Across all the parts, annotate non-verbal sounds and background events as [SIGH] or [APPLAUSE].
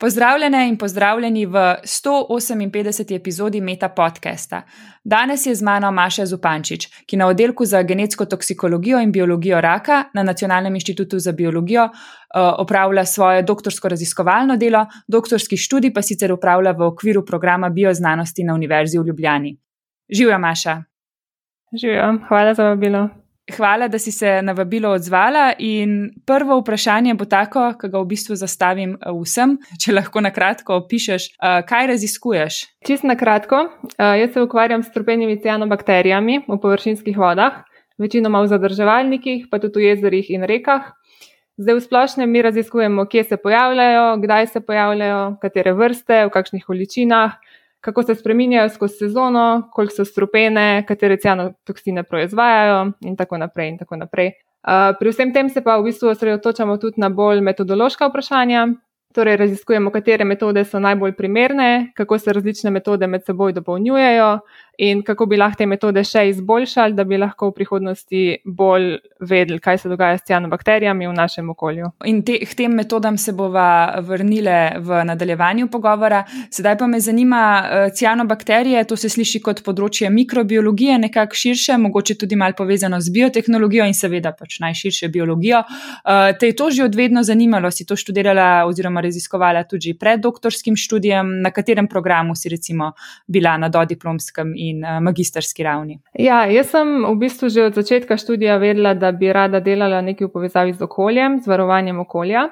Pozdravljene in pozdravljeni v 158. epizodi Meta podcasta. Danes je z mano Maša Zupančič, ki na oddelku za genetsko toksikologijo in biologijo raka na Nacionalnem inštitutu za biologijo uh, opravlja svoje doktorsko raziskovalno delo, doktorski študij pa sicer upravlja v okviru programa bioznanosti na Univerzi v Ljubljani. Živijo, Maša. Živijo, hvala za vabilo. Hvala, da si se na vabilo odzvala. In prvo vprašanje bo tako, ki ga v bistvu zastavim eh, vsem. [LAUGHS] Če lahko na kratko opišeš, eh, kaj raziskuješ. Čist na kratko, eh, jaz se ukvarjam s strupenimi cianobakterijami v površinskih vodah, večinoma v zadrževalnikih, pa tudi v jezerih in rekah. Zdaj v splošnem mi raziskujemo, kje se pojavljajo, kdaj se pojavljajo, katere vrste, v kakšnih količinah kako se spremenjajo skozi sezono, koliko so strupene, katere cianotoksine proizvajajo in tako naprej. In tako naprej. Uh, pri vsem tem se pa v bistvu osredotočamo tudi na bolj metodološka vprašanja, Torej, raziskujemo, katere metode so najbolj primerne, kako se različne metode med seboj dopolnjujejo in kako bi lahko te metode še izboljšali, da bi lahko v prihodnosti bolj vedeli, kaj se dogaja s cianobakterijami v našem okolju. In te, k tem metodam se bova vrnile v nadaljevanju pogovora. Sedaj pa me zanima, eh, cianobakterije, to se sliši kot področje mikrobiologije, nekako širše, mogoče tudi malo povezano z biotehnologijo in seveda pač najširše biologijo. Eh, te je to že odvedno zanimalo, si to študirala oziroma raziskovala tudi pred doktorskim študijem, na katerem programu si recimo bila na dodiplomskem in uh, magisterski ravni? Ja, jaz sem v bistvu že od začetka študija vedela, da bi rada delala nekaj v povezavi z okoljem, z varovanjem okolja.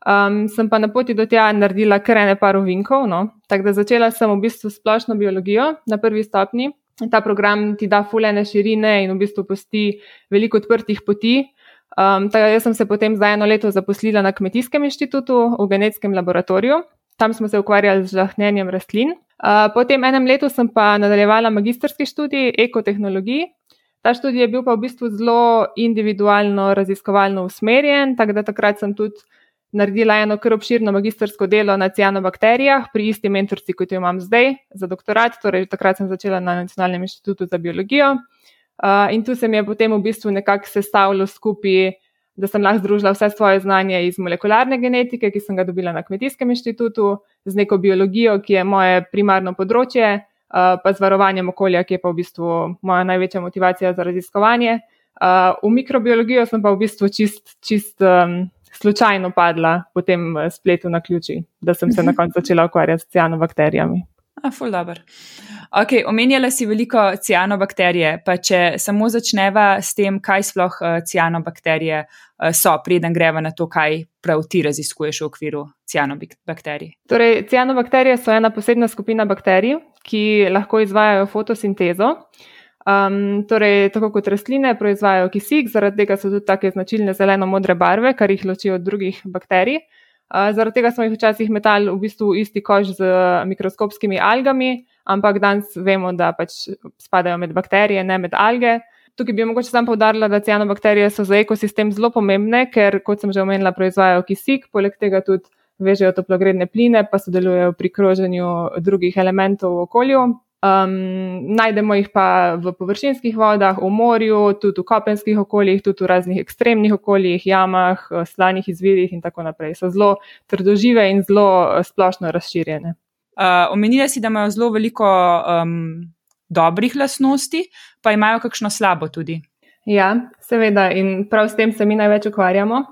Um, sem pa na poti do tega naredila kar ene par ovinkov. No? Tako da začela sem v bistvu splošno biologijo na prvi stopni. Ta program ti da fulene širine in v bistvu pusti veliko odprtih poti. Um, tako, jaz sem se potem za eno leto zaposlila na Kmetijskem inštitutu v genetskem laboratoriju. Tam smo se ukvarjali z žahnjenjem rastlin. Uh, po tem enem letu sem pa nadaljevala magistrski študij ekotehnologiji. Ta študij je bil pa v bistvu zelo individualno, raziskovalno usmerjen, tako da takrat sem tudi naredila eno kar obširno magistrsko delo na cianobakterijah pri isti mentorci, kot jo imam zdaj za doktorat. Torej, takrat sem začela na Nacionalnem inštitutu za biologijo. Uh, in tu se mi je potem v bistvu nekako sestavljalo skupaj, da sem lahko združila vse svoje znanje iz molekularne genetike, ki sem ga dobila na Kmetijskem inštitutu, z neko biologijo, ki je moje primarno področje, uh, pa z varovanjem okolja, ki je pa v bistvu moja največja motivacija za raziskovanje. Uh, v mikrobiologijo sem pa v bistvu čist, čist um, slučajno padla po tem spletu na ključi, da sem se na koncu začela ukvarjati s cianobakterijami. Ful dobr. Ok, omenjala si veliko cianobakterije, pa če samo začneva s tem, kaj sploh uh, cianobakterije uh, so, preden greva na to, kaj prav ti raziskuješ v okviru cianobakterij. Torej, cianobakterije so ena posebna skupina bakterij, ki lahko izvajajo fotosintezo. Um, torej, tako kot rastline proizvajajo kisik, zaradi tega so tudi take značilne zeleno-modre barve, kar jih loči od drugih bakterij. Zaradi tega smo jih včasih metali v bistvu isti koš z mikroskopskimi algami, ampak danes vemo, da pač spadajo med bakterije, ne med alge. Tukaj bi mogoče sam povdarila, da cianobakterije so za ekosistem zelo pomembne, ker, kot sem že omenila, proizvajajo kisik, poleg tega tudi vežejo toplogredne pline, pa sodelujejo pri kroženju drugih elementov v okolju. Um, najdemo jih pa v površinskih vodah, v morju, tudi v kopenskih okoljih, tudi v raznih ekstremnih okoljih, jamah, eh, slanih izvirih in tako naprej. So zelo trdožive in zelo eh, splošno razširjene. Uh, omenila si, da imajo zelo veliko um, dobrih lasnosti, pa imajo kakšno slabo tudi. Ja, seveda, in prav s tem se mi največ ukvarjamo.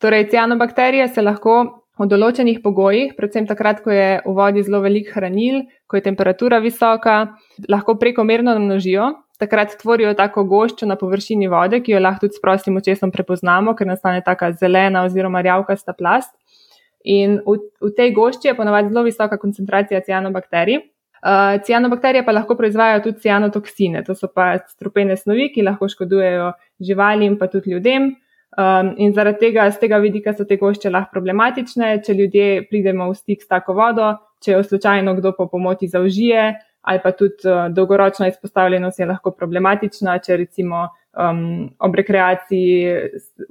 Torej, cianobakterije se lahko v določenih pogojih, predvsem takrat, ko je v vodi zelo velik hranil, ko je temperatura visoka, lahko prekomerno namnožijo. Takrat tvorijo tako goščo na površini vode, ki jo lahko tudi s prostim očesom prepoznamo, ker nastane taka zelena oziroma rjavkasta plast. In v, v tej gošči je ponovadi zelo visoka koncentracija cianobakterij. Uh, cianobakterije pa lahko proizvajajo tudi cianotoksine, to so pa strupene snovi, ki lahko škodujejo živalim, pa tudi ljudem. Um, in zaradi tega, z tega vidika so te gošče lahko problematične, če ljudje pridemo v stik s tako vodo, če jo slučajno kdo po pomoti zaužije, ali pa tudi uh, dolgoročna izpostavljenost je lahko problematična, če recimo um, ob rekreaciji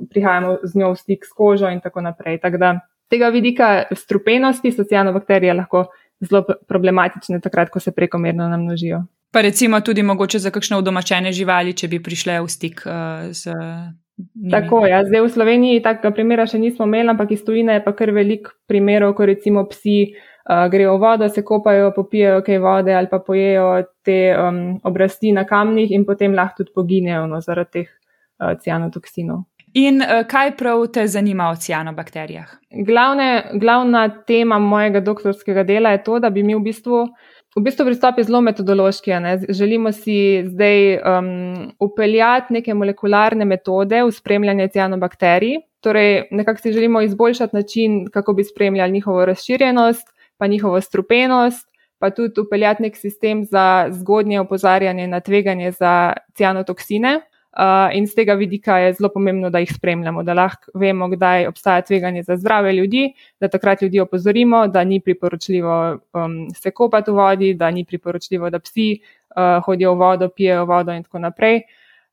prihajamo z njo v stik s kožo in tako naprej. Tako da tega vidika strupenosti socijalno bakterije lahko zelo problematične takrat, ko se prekomerno namnožijo. Pa recimo tudi mogoče za kakšne udomačene živali, če bi prišle v stik uh, z Tako je. Ja. Zdaj v Sloveniji takega primera še nismo imeli, ampak iz tujine je pa kar velik primerov, ko recimo psi uh, grejo v vodo, se kopajo, popijajo kaj vode ali pa pojejo te um, obrasti na kamnih in potem lahko tudi poginejo no, zaradi teh uh, cianotoksinov. In uh, kaj prav te zanima o cianobakterijah? Glavne, glavna tema mojega doktorskega dela je to, da bi mi v bistvu V bistvu pristop je zelo metodološki. Ne? Želimo si zdaj um, upeljati neke molekularne metode v spremljanje cianobakterij. Torej, nekako si želimo izboljšati način, kako bi spremljali njihovo razširjenost, pa njihovo strupenost, pa tudi upeljati nek sistem za zgodnje opozarjanje na tveganje za cianotoksine. Uh, in z tega vidika je zelo pomembno, da jih spremljamo, da lahko vemo, kdaj obstaja tveganje za zdrave ljudi, da takrat ljudi opozorimo, da ni priporočljivo um, se kopati v vodi, da ni priporočljivo, da psi uh, hodijo v vodo, pijejo vodo in tako naprej.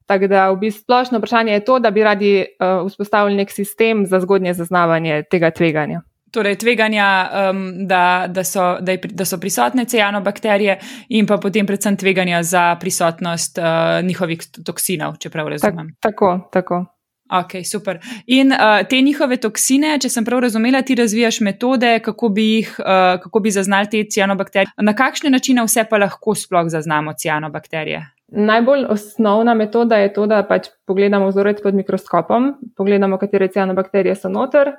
Tako da v bistvu splošno vprašanje je to, da bi radi uh, vzpostavili nek sistem za zgodnje zaznavanje tega tveganja torej tveganja, um, da, da, so, da, je, da so prisotne cianobakterije, in pa potem predvsem tveganja za prisotnost uh, njihovih toksinov, če prav razumem. Tak, tako, tako. Ok, super. In uh, te njihove toksine, če sem prav razumela, ti razvijaš metode, kako bi, jih, uh, kako bi zaznali te cianobakterije. Na kakšne načine vse pa lahko sploh zaznamo cianobakterije? Najbolj osnovna metoda je to, da pač pogledamo vzorec pod mikroskopom, pogledamo, katere cianobakterije so noter,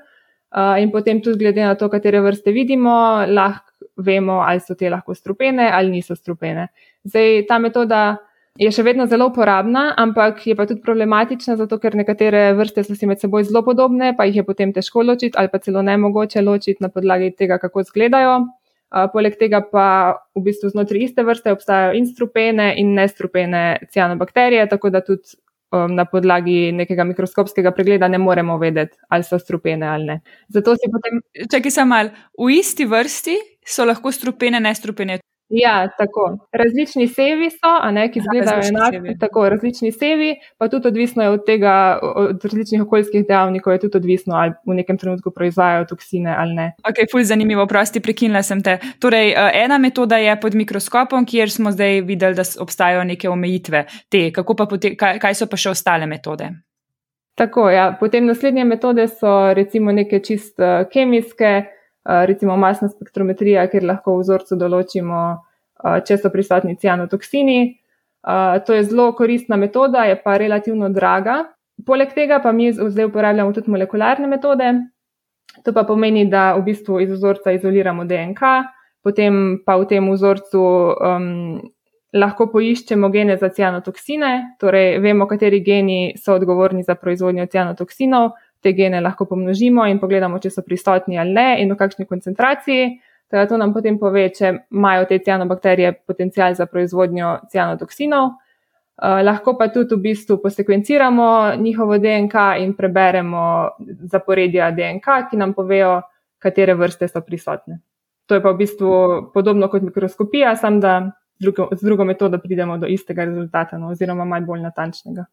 in potem tudi glede na to, katere vrste vidimo, lahko vemo, ali so te lahko strupene ali niso strupene. Zdaj, ta metoda je še vedno zelo uporabna, ampak je pa tudi problematična, zato ker nekatere vrste so si med seboj zelo podobne, pa jih je potem težko ločiti ali pa celo nemogoče ločiti na podlagi tega, kako izgledajo. Poleg tega pa v bistvu znotraj iste vrste obstajajo in strupene in nestrupene cianobakterije, tako da tudi um, na podlagi nekega mikroskopskega pregleda ne moremo vedeti, ali so strupene ali ne. Zato si potem. Če ki sem mal, v isti vrsti so lahko strupene, nestrupene. Ja, tako. Različni sevi so, a ne, ki izgledajo enako. Tako, različni sevi, pa tudi odvisno je od tega, od različnih okoljskih dejavnikov, je tudi odvisno, ali v nekem trenutku proizvajajo toksine ali ne. Ok, fulj zanimivo, prosti, prekinila sem te. Torej, eh, ena metoda je pod mikroskopom, kjer smo zdaj videli, da obstajajo neke omejitve. Te, pote, kaj, kaj so pa še ostale metode? Tako, ja. Potem naslednje metode so recimo neke čist uh, kemijske. Eh, recimo masna spektrometrija, kjer lahko v vzorcu določimo, eh, če so prisotni cianotoksini. Eh, to je zelo koristna metoda, je pa relativno draga. Poleg tega pa mi zdaj uporabljamo tudi molekularne metode. To pa pomeni, da v bistvu iz vzorca izoliramo DNK, potem pa v tem vzorcu um, lahko poiščemo gene za cianotoksine, torej vemo, kateri geni so odgovorni za proizvodnjo cianotoksinov, te gene lahko pomnožimo in pogledamo, če so prisotni ali ne in v kakšni koncentraciji. Teda to nam potem pove, če imajo te cianobakterije potencial za proizvodnjo cianotoksinov. Uh, lahko pa tudi v bistvu posekvenciramo njihovo DNK in preberemo zaporedja DNK, ki nam povejo, katere vrste so prisotne. To je pa v bistvu podobno kot mikroskopija, samo da z drugo, z drugo metodo pridemo do istega rezultata, no, oziroma malo bolj natančnega.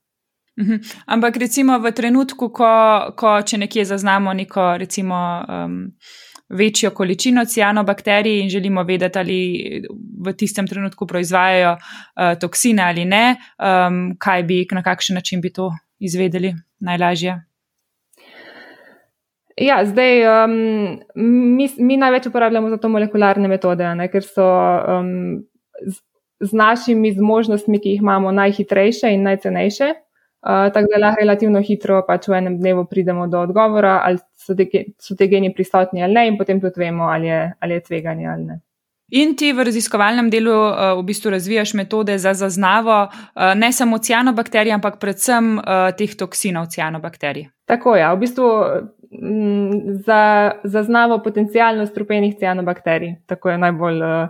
Mhm. Ampak recimo v trenutku, ko, ko če nekje zaznamo neko recimo, um, večjo količino cianobakterij in želimo vedeti, ali v tistem trenutku proizvajajo uh, toksine ali ne, um, kaj bi, na kakšen način bi to izvedeli najlažje. Ja, zdaj um, mi, mi največ uporabljamo za to molekularne metode, ne, ker so um, z, z našimi zmožnostmi, ki jih imamo, najhitrejše in najcenejše. Uh, tako da lahko relativno hitro pač v enem dnevu pridemo do odgovora, ali so te, so te geni prisotni ali ne, in potem tudi vemo, ali je, ali je tveganje ali ne. In ti v raziskovalnem delu uh, v bistvu razvijaš metode za zaznavo uh, ne samo cianobakterij, ampak predvsem uh, teh toksinov cianobakterij. Tako je, ja, v bistvu m, mm, za zaznavo potencijalno strupenih cianobakterij. Tako je najbolj uh,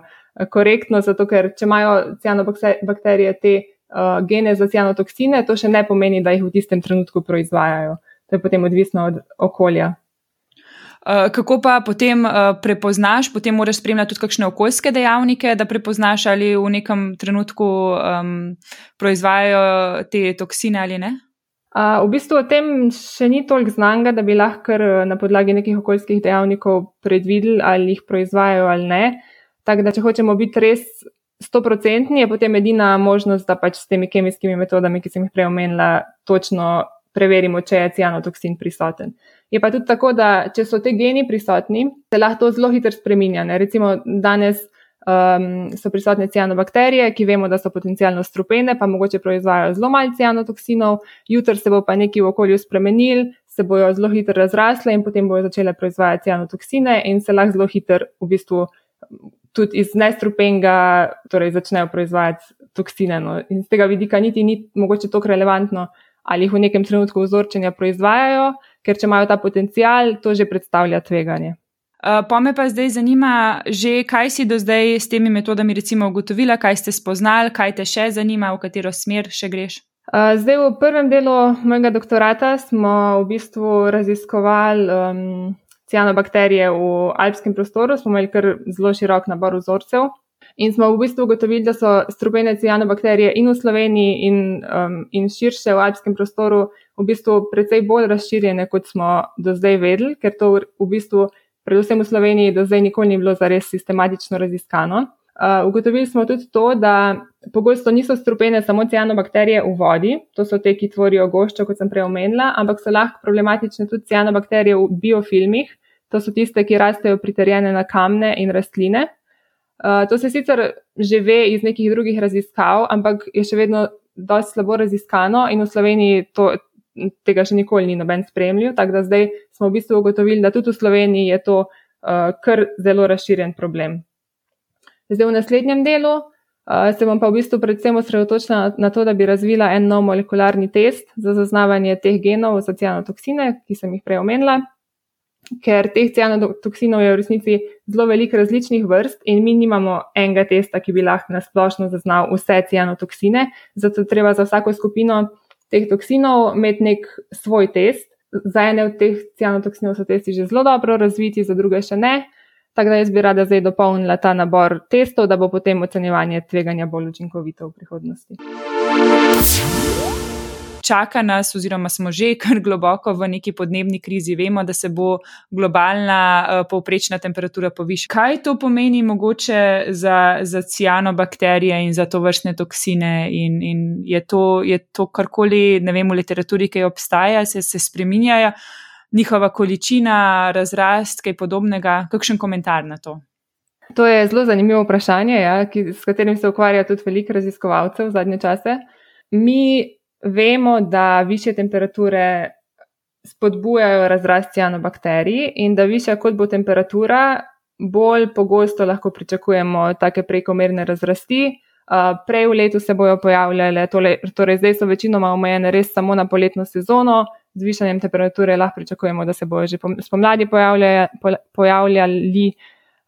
korektno, zato ker če imajo cianobakterije te uh, gene za cianotoksine, to še ne pomeni, da jih v tistem trenutku proizvajajo. To je potem odvisno od okolja. Uh, kako pa potem uh, prepoznaš, potem moraš spremljati tudi kakšne okoljske dejavnike, da prepoznaš, ali v nekem trenutku um, proizvajajo te toksine ali ne? Uh, v bistvu o tem še ni toliko znanga, da bi lahko na podlagi nekih okoljskih dejavnikov predvideli, ali jih proizvajajo ali ne. Tako da, če hočemo biti res stoprocentni, je potem edina možnost, da pač s temi kemijskimi metodami, ki sem jih prej omenila, točno preverimo, če je cianotoksin prisoten. Je pa tudi tako, da če so te geni prisotni, se lahko zelo hitro spreminja. Ne? Recimo danes um, so prisotne cianobakterije, ki vemo, da so potencialno strupene, pa mogoče proizvajajo zelo malo cianotoksinov, jutri se bo pa nekaj v okolju spremenil, se bojo zelo hitro razrasle in potem bojo začele proizvajati cianotoksine in se lahko zelo hitro v bistvu tudi iz nestrupenga torej začnejo proizvajati toksine. No. In z tega vidika niti ni mogoče tako relevantno, ali jih v nekem trenutku vzorčenja proizvajajo, ker če imajo ta potencial, to že predstavlja tveganje. Uh, pa me pa zdaj zanima, že kaj si do zdaj s temi metodami recimo ugotovila, kaj ste spoznali, kaj te še zanima, v katero smer še greš. Uh, zdaj v prvem delu mojega doktorata smo v bistvu raziskovali um, cianobakterije v alpskem prostoru, smo imeli kar zelo širok nabor vzorcev. In smo v bistvu ugotovili, da so strupene cianobakterije in v Sloveniji, in, um, in širše v alpskem prostoru, v bistvu precej bolj razširjene, kot smo do zdaj vedeli, ker to v bistvu, predvsem v Sloveniji, do zdaj nikoli ni bilo zares sistematično raziskano. Uh, ugotovili smo tudi to, da pogosto niso strupene samo cianobakterije v vodi, to so te, ki tvorijo goščo, kot sem prej omenila, ampak so lahko problematične tudi cianobakterije v biofilmih, to so tiste, ki rastejo priterjene na kamne in rastline. Uh, to se sicer že ve iz nekih drugih raziskav, ampak je še vedno dosti slabo raziskano in v Sloveniji to, tega še nikoli ni noben spremljal. Tako da zdaj smo v bistvu ugotovili, da tudi v Sloveniji je to uh, kar zelo razširjen problem. Zdaj v naslednjem delu uh, se bom pa v bistvu predvsem osredotočila na, na to, da bi razvila en nov molekularni test za zaznavanje teh genov za cianotoksine, ki sem jih prej omenila ker teh cianotoksinov je v resnici zelo veliko različnih vrst in mi nimamo enega testa, ki bi lahko nasplošno zaznal vse cianotoksine. Zato treba za vsako skupino teh toksinov imeti nek svoj test. Za ene od teh cianotoksinov so testi že zelo dobro razviti, za druge še ne. Tako da jaz bi rada zdaj dopolnila ta nabor testov, da bo potem ocenjevanje tveganja bolj učinkovito v prihodnosti čaka nas, oziroma smo že kar globoko v neki podnebni krizi, vemo, da se bo globalna uh, povprečna temperatura povišala. Kaj to pomeni mogoče za, za cianobakterije in za to vrstne toksine? In, in je to, to karkoli, ne vem, v literaturi, ki obstaja, se, se spreminjajo, njihova količina, razrast, kaj podobnega. Kakšen komentar na to? To je zelo zanimivo vprašanje, ja, ki, s katerim se ukvarja tudi veliko raziskovalcev v zadnje čase. Mi vemo, da više temperature spodbujajo razrast cianobakterij in da više kot bo temperatura, bolj pogosto lahko pričakujemo take prekomerne razrasti. Prej v letu se bojo pojavljale, torej zdaj so večinoma omejene res samo na poletno sezono, z višanjem temperature lahko pričakujemo, da se bojo že spomladi pojavljali, pojavljali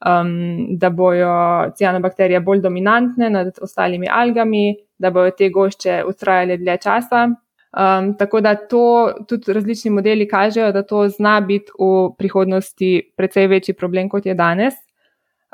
um, da bojo cianobakterije bolj dominantne nad ostalimi algami, da bojo te gošče ustrajale dlje časa. Um, tako da to tudi različni modeli kažejo, da to zna biti v prihodnosti precej večji problem, kot je danes.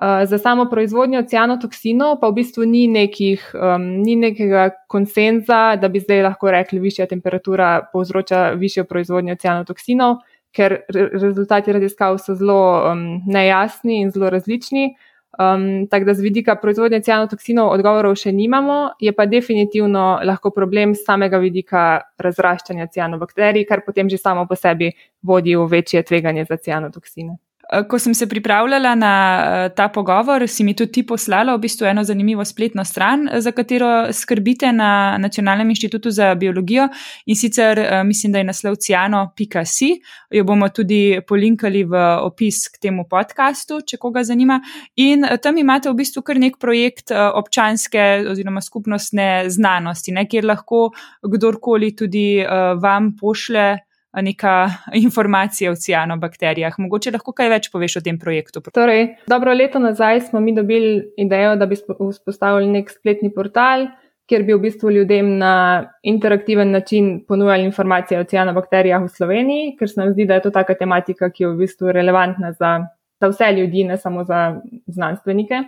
Uh, za samo proizvodnjo cianotoksinov pa v bistvu ni, nekih, um, ni nekega konsenza, da bi zdaj lahko rekli, da višja temperatura povzroča višjo proizvodnjo cianotoksinov ker rezultati raziskav so zelo um, nejasni in zelo različni. Um, tako da z vidika proizvodnje cianotoksinov odgovorov še nimamo, je pa definitivno lahko problem samega vidika razraščanja cianobakterij, kar potem že samo po sebi vodi v večje tveganje za cianotoksine. Eh, ko sem se pripravljala na eh, ta pogovor, si mi tudi ti poslala v bistvu eno zanimivo spletno stran, eh, za katero skrbite na Nacionalnem inštitutu za biologijo in sicer mislim, da je naslov ciano.si. Jo bomo tudi polinkali v opis k temu podkastu, če koga zanima. In tam imate v bistvu kar nek projekt občanske oziroma skupnostne znanosti, ne, kjer lahko kdorkoli tudi vam pošle neka informacija o cianobakterijah. Mogoče lahko kaj več poveš o tem projektu. Torej, dobro leto nazaj smo mi dobili idejo, da bi vzpostavili nek spletni portal, kjer bi v bistvu ljudem na interaktiven način ponujali informacije o cianobakterijah v Sloveniji, ker se nam zdi, da je to taka tematika, ki je v bistvu relevantna za, za vse ljudi, ne samo za znanstvenike.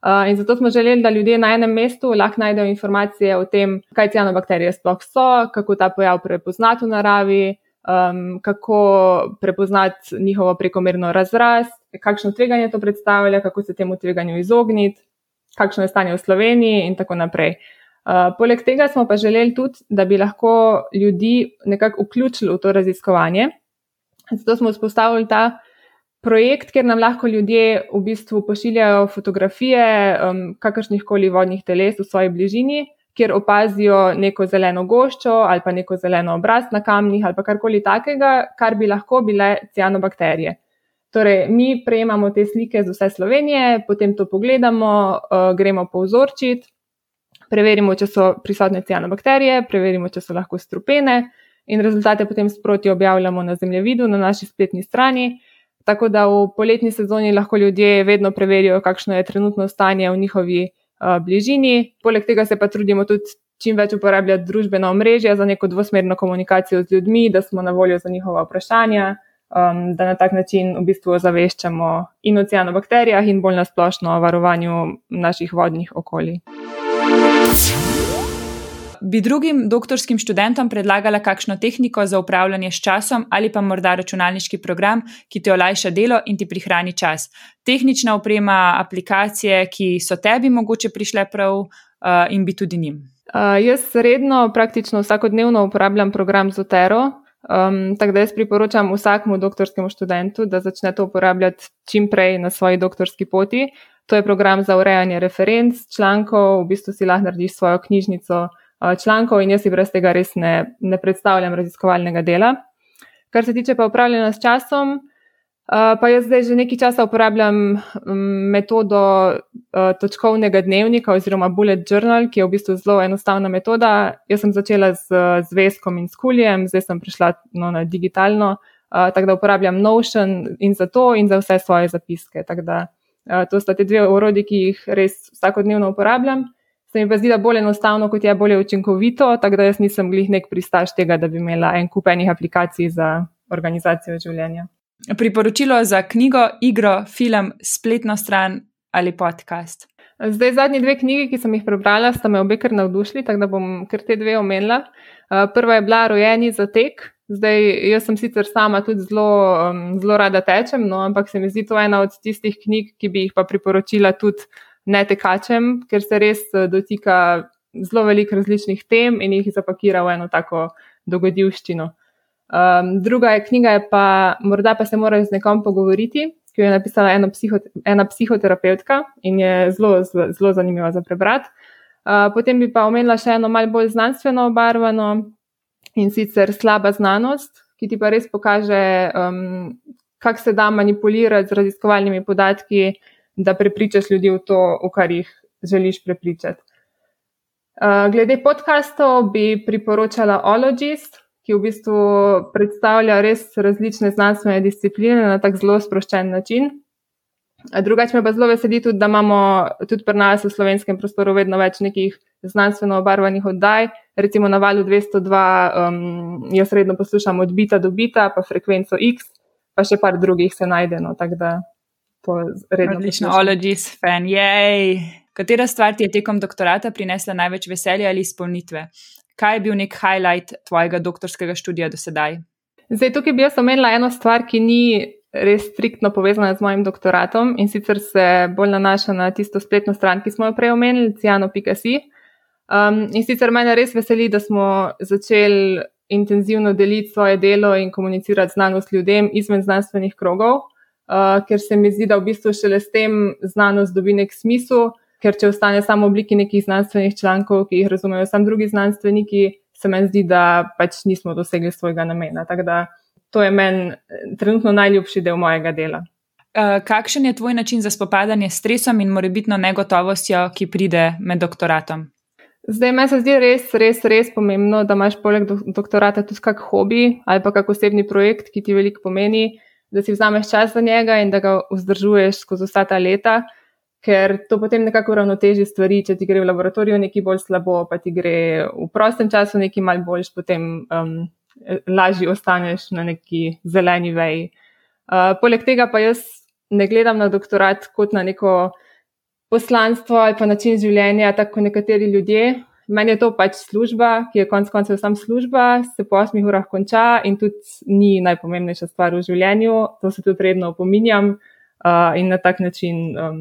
Uh, in zato smo želeli, da ljudje na enem mestu lahko najdejo informacije o tem, kaj cianobakterije sploh so, kako ta pojav prepoznati v naravi, um, kako prepoznati njihovo prekomerno razrast, kakšno tveganje to predstavlja, kako se temu tveganju izogniti, kakšno je stanje v Sloveniji in tako naprej. Uh, poleg tega smo pa želeli tudi, da bi lahko ljudi nekako vključili v to raziskovanje. Zato smo vzpostavili ta projekt, kjer nam lahko ljudje v bistvu pošiljajo fotografije um, kakršnih koli vodnih teles v svoji bližini, kjer opazijo neko zeleno goščo ali pa neko zeleno obraz na kamnih ali pa karkoli takega, kar bi lahko bile cianobakterije. Torej, mi prejemamo te slike z vse Slovenije, potem to pogledamo, uh, gremo povzorčiti, preverimo, če so prisotne cianobakterije, preverimo, če so lahko strupene in rezultate potem sproti objavljamo na zemljevidu na naši spletni strani. Tako da v poletni sezoni lahko ljudje vedno preverijo, kakšno je trenutno stanje v njihovi bližini. Poleg tega se pa trudimo tudi čim več uporabljati družbena omrežja za neko dvosmerno komunikacijo z ljudmi, da smo na voljo za njihova vprašanja, um, da na tak način v bistvu ozaveščamo in o cianobakterijah in bolj nasplošno o varovanju naših vodnih okolij bi drugim doktorskim študentom predlagala kakšno tehniko za upravljanje s časom ali pa morda računalniški program, ki ti olajša delo in ti prihrani čas. Tehnična oprema, aplikacije, ki so tebi mogoče prišle prav uh, in bi tudi njim. Uh, jaz redno, praktično vsakodnevno uporabljam program Zotero. Um, tako da jaz priporočam vsakmu doktorskemu študentu, da začne to uporabljati čim prej na svoji doktorski poti. To je program za urejanje referenc, člankov, v bistvu si lahko narediš svojo knjižnico člankov in jaz si brez tega res ne, ne predstavljam raziskovalnega dela. Kar se tiče pa upravljanja s časom, pa jaz zdaj že nekaj časa uporabljam metodo točkovnega dnevnika oziroma bullet journal, ki je v bistvu zelo enostavna metoda. Jaz sem začela z zvezkom in skuljem, zdaj sem prišla no, na digitalno, tako da uporabljam Notion in za to in za vse svoje zapiske. Tako da to sta te dve orodji, ki jih res vsakodnevno uporabljam se mi pa zdi, da bolj enostavno, kot je bolje učinkovito, tako da jaz nisem glih nek pristaš tega, da bi imela en kup enih aplikacij za organizacijo življenja. Priporočilo za knjigo, igro, film, spletno stran ali podcast. Zdaj, zadnji dve knjigi, ki sem jih prebrala, sta me obe kar navdušili, tako da bom kar te dve omenila. Prva je bila Rojeni za tek. Zdaj, jaz sem sicer sama tudi zelo, zelo rada tečem, no, ampak se mi zdi to ena od tistih knjig, ki bi jih pa priporočila tudi ne tekačem, ker se res eh, dotika zelo veliko različnih tem in jih zapakira v eno tako dogodivščino. Um, druga je knjiga, je pa morda pa se moraš z nekom pogovoriti, ki jo je napisala ena, psiho, ena psihoterapeutka in je zelo, zelo, zanimiva za prebrati. Uh, potem bi pa omenila še eno malce bolj znanstveno obarvano in sicer slaba znanost, ki ti pa res pokaže, um, kako se da manipulirati z raziskovalnimi podatki, da prepričaš ljudi v to, v kar jih želiš prepričati. Uh, glede podkastov bi priporočala Ologist, ki v bistvu predstavlja res različne znanstvene discipline na tak zelo sproščen način. Drugače me pa zelo veseli tudi, da imamo tudi pri nas v slovenskem prostoru vedno več nekih znanstveno obarvanih oddaj. Recimo na valu 202 um, jaz redno poslušam od bita do bita, pa frekvenco X, pa še par drugih se najde. No, Odlično, ologist, fan, jej. Katera stvar ti je tekom doktorata prinesla največ veselja ali izpolnitve? Kaj je bil nek highlight tvojega doktorskega študija do sedaj? Zdaj, tukaj bi jaz omenila eno stvar, ki ni res striktno povezana z mojim doktoratom in sicer se bolj nanaša na tisto spletno stran, ki smo jo prej omenili, ciano.si. Um, in sicer mene res veseli, da smo začeli intenzivno deliti svoje delo in komunicirati znanost ljudem izven znanstvenih krogov. Uh, ker se mi zdi, da v bistvu šele s tem znanost dobi nek smisel, ker če ostane samo v obliki nekih znanstvenih člankov, ki jih razumejo samo drugi znanstveniki, se meni zdi, da pač nismo dosegli svojega namena. Tako da to je meni eh, trenutno najljubši del mojega dela. Uh, kakšen je tvoj način za spopadanje s stresom in morebitno negotovostjo, ki pride med doktoratom? Zdaj, meni se zdi res, res, res pomembno, da imaš poleg doktorata tudi kak hobi ali pa kak osebni projekt, ki ti veliko pomeni da si vzameš čas za njega in da ga vzdržuješ skozi vsa ta leta, ker to potem nekako ravnoteži stvari. Če ti gre v laboratoriju nekaj bolj slabo, pa ti gre v prostem času nekaj malj boljš, potem um, lažje ostaneš na neki zeleni veji. Uh, poleg tega pa jaz ne gledam na doktorat kot na neko poslanstvo ali pa način življenja, tako kot nekateri ljudje, Meni je to pač služba, ki je konec koncev sam služba, se po 8 urah konča in tudi ni najpomembnejša stvar v življenju. To se tudi redno opominjam uh, in na tak način um,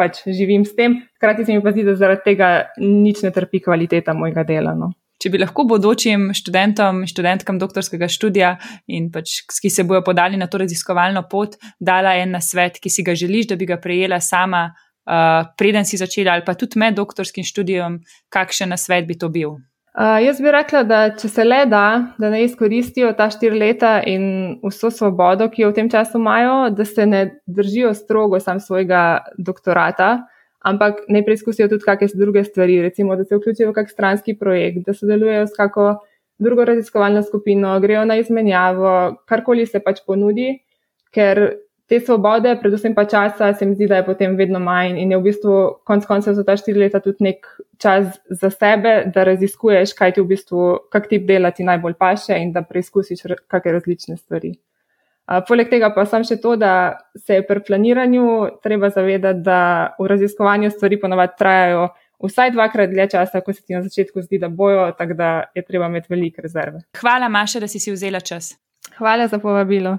pač živim s tem. Hkrati se mi pa zdi, da zaradi tega nič ne trpi kvaliteta mojega dela. No. Če bi lahko bodočim študentom študentkam doktorskega študija, in pač, ki se bojo podali na to raziskovalno pot, dala en nasvet, ki si ga želiš, da bi ga prejela sama, uh, preden si začela, ali pa tudi med doktorskim študijem, kakšen nasvet bi to bil? Uh, jaz bi rekla, da če se le da, da ne izkoristijo ta štiri leta in vso svobodo, ki jo v tem času imajo, da se ne držijo strogo sam svojega doktorata, ampak ne preizkusijo tudi kakšne druge stvari, recimo, da se vključijo v kak stranski projekt, da sodelujejo s kako drugo raziskovalno skupino, grejo na izmenjavo, karkoli se pač ponudi, ker te svobode, predvsem pa časa, se mi zdi, da je potem vedno manj in je v bistvu konec koncev za ta štiri leta tudi nek čas za sebe, da raziskuješ, kaj ti v bistvu, kak tip dela ti najbolj paše in da preizkusiš kakšne različne stvari. Uh, poleg tega pa sem še to, da se je pri planiranju treba zavedati, da v raziskovanju stvari ponovadi trajajo vsaj dvakrat dlje časa, kot se ti na začetku zdi, da bojo, tako da je treba imeti velike rezerve. Hvala, Maša, da si si vzela čas. Hvala za povabilo.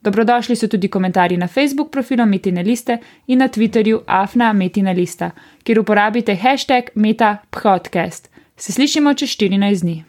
Dobrodošli so tudi komentarji na Facebook profilu Metina Liste in na Twitterju Afna Metina Lista, kjer uporabite hashtag MetaPodcast. Se slišimo čez 14 dni.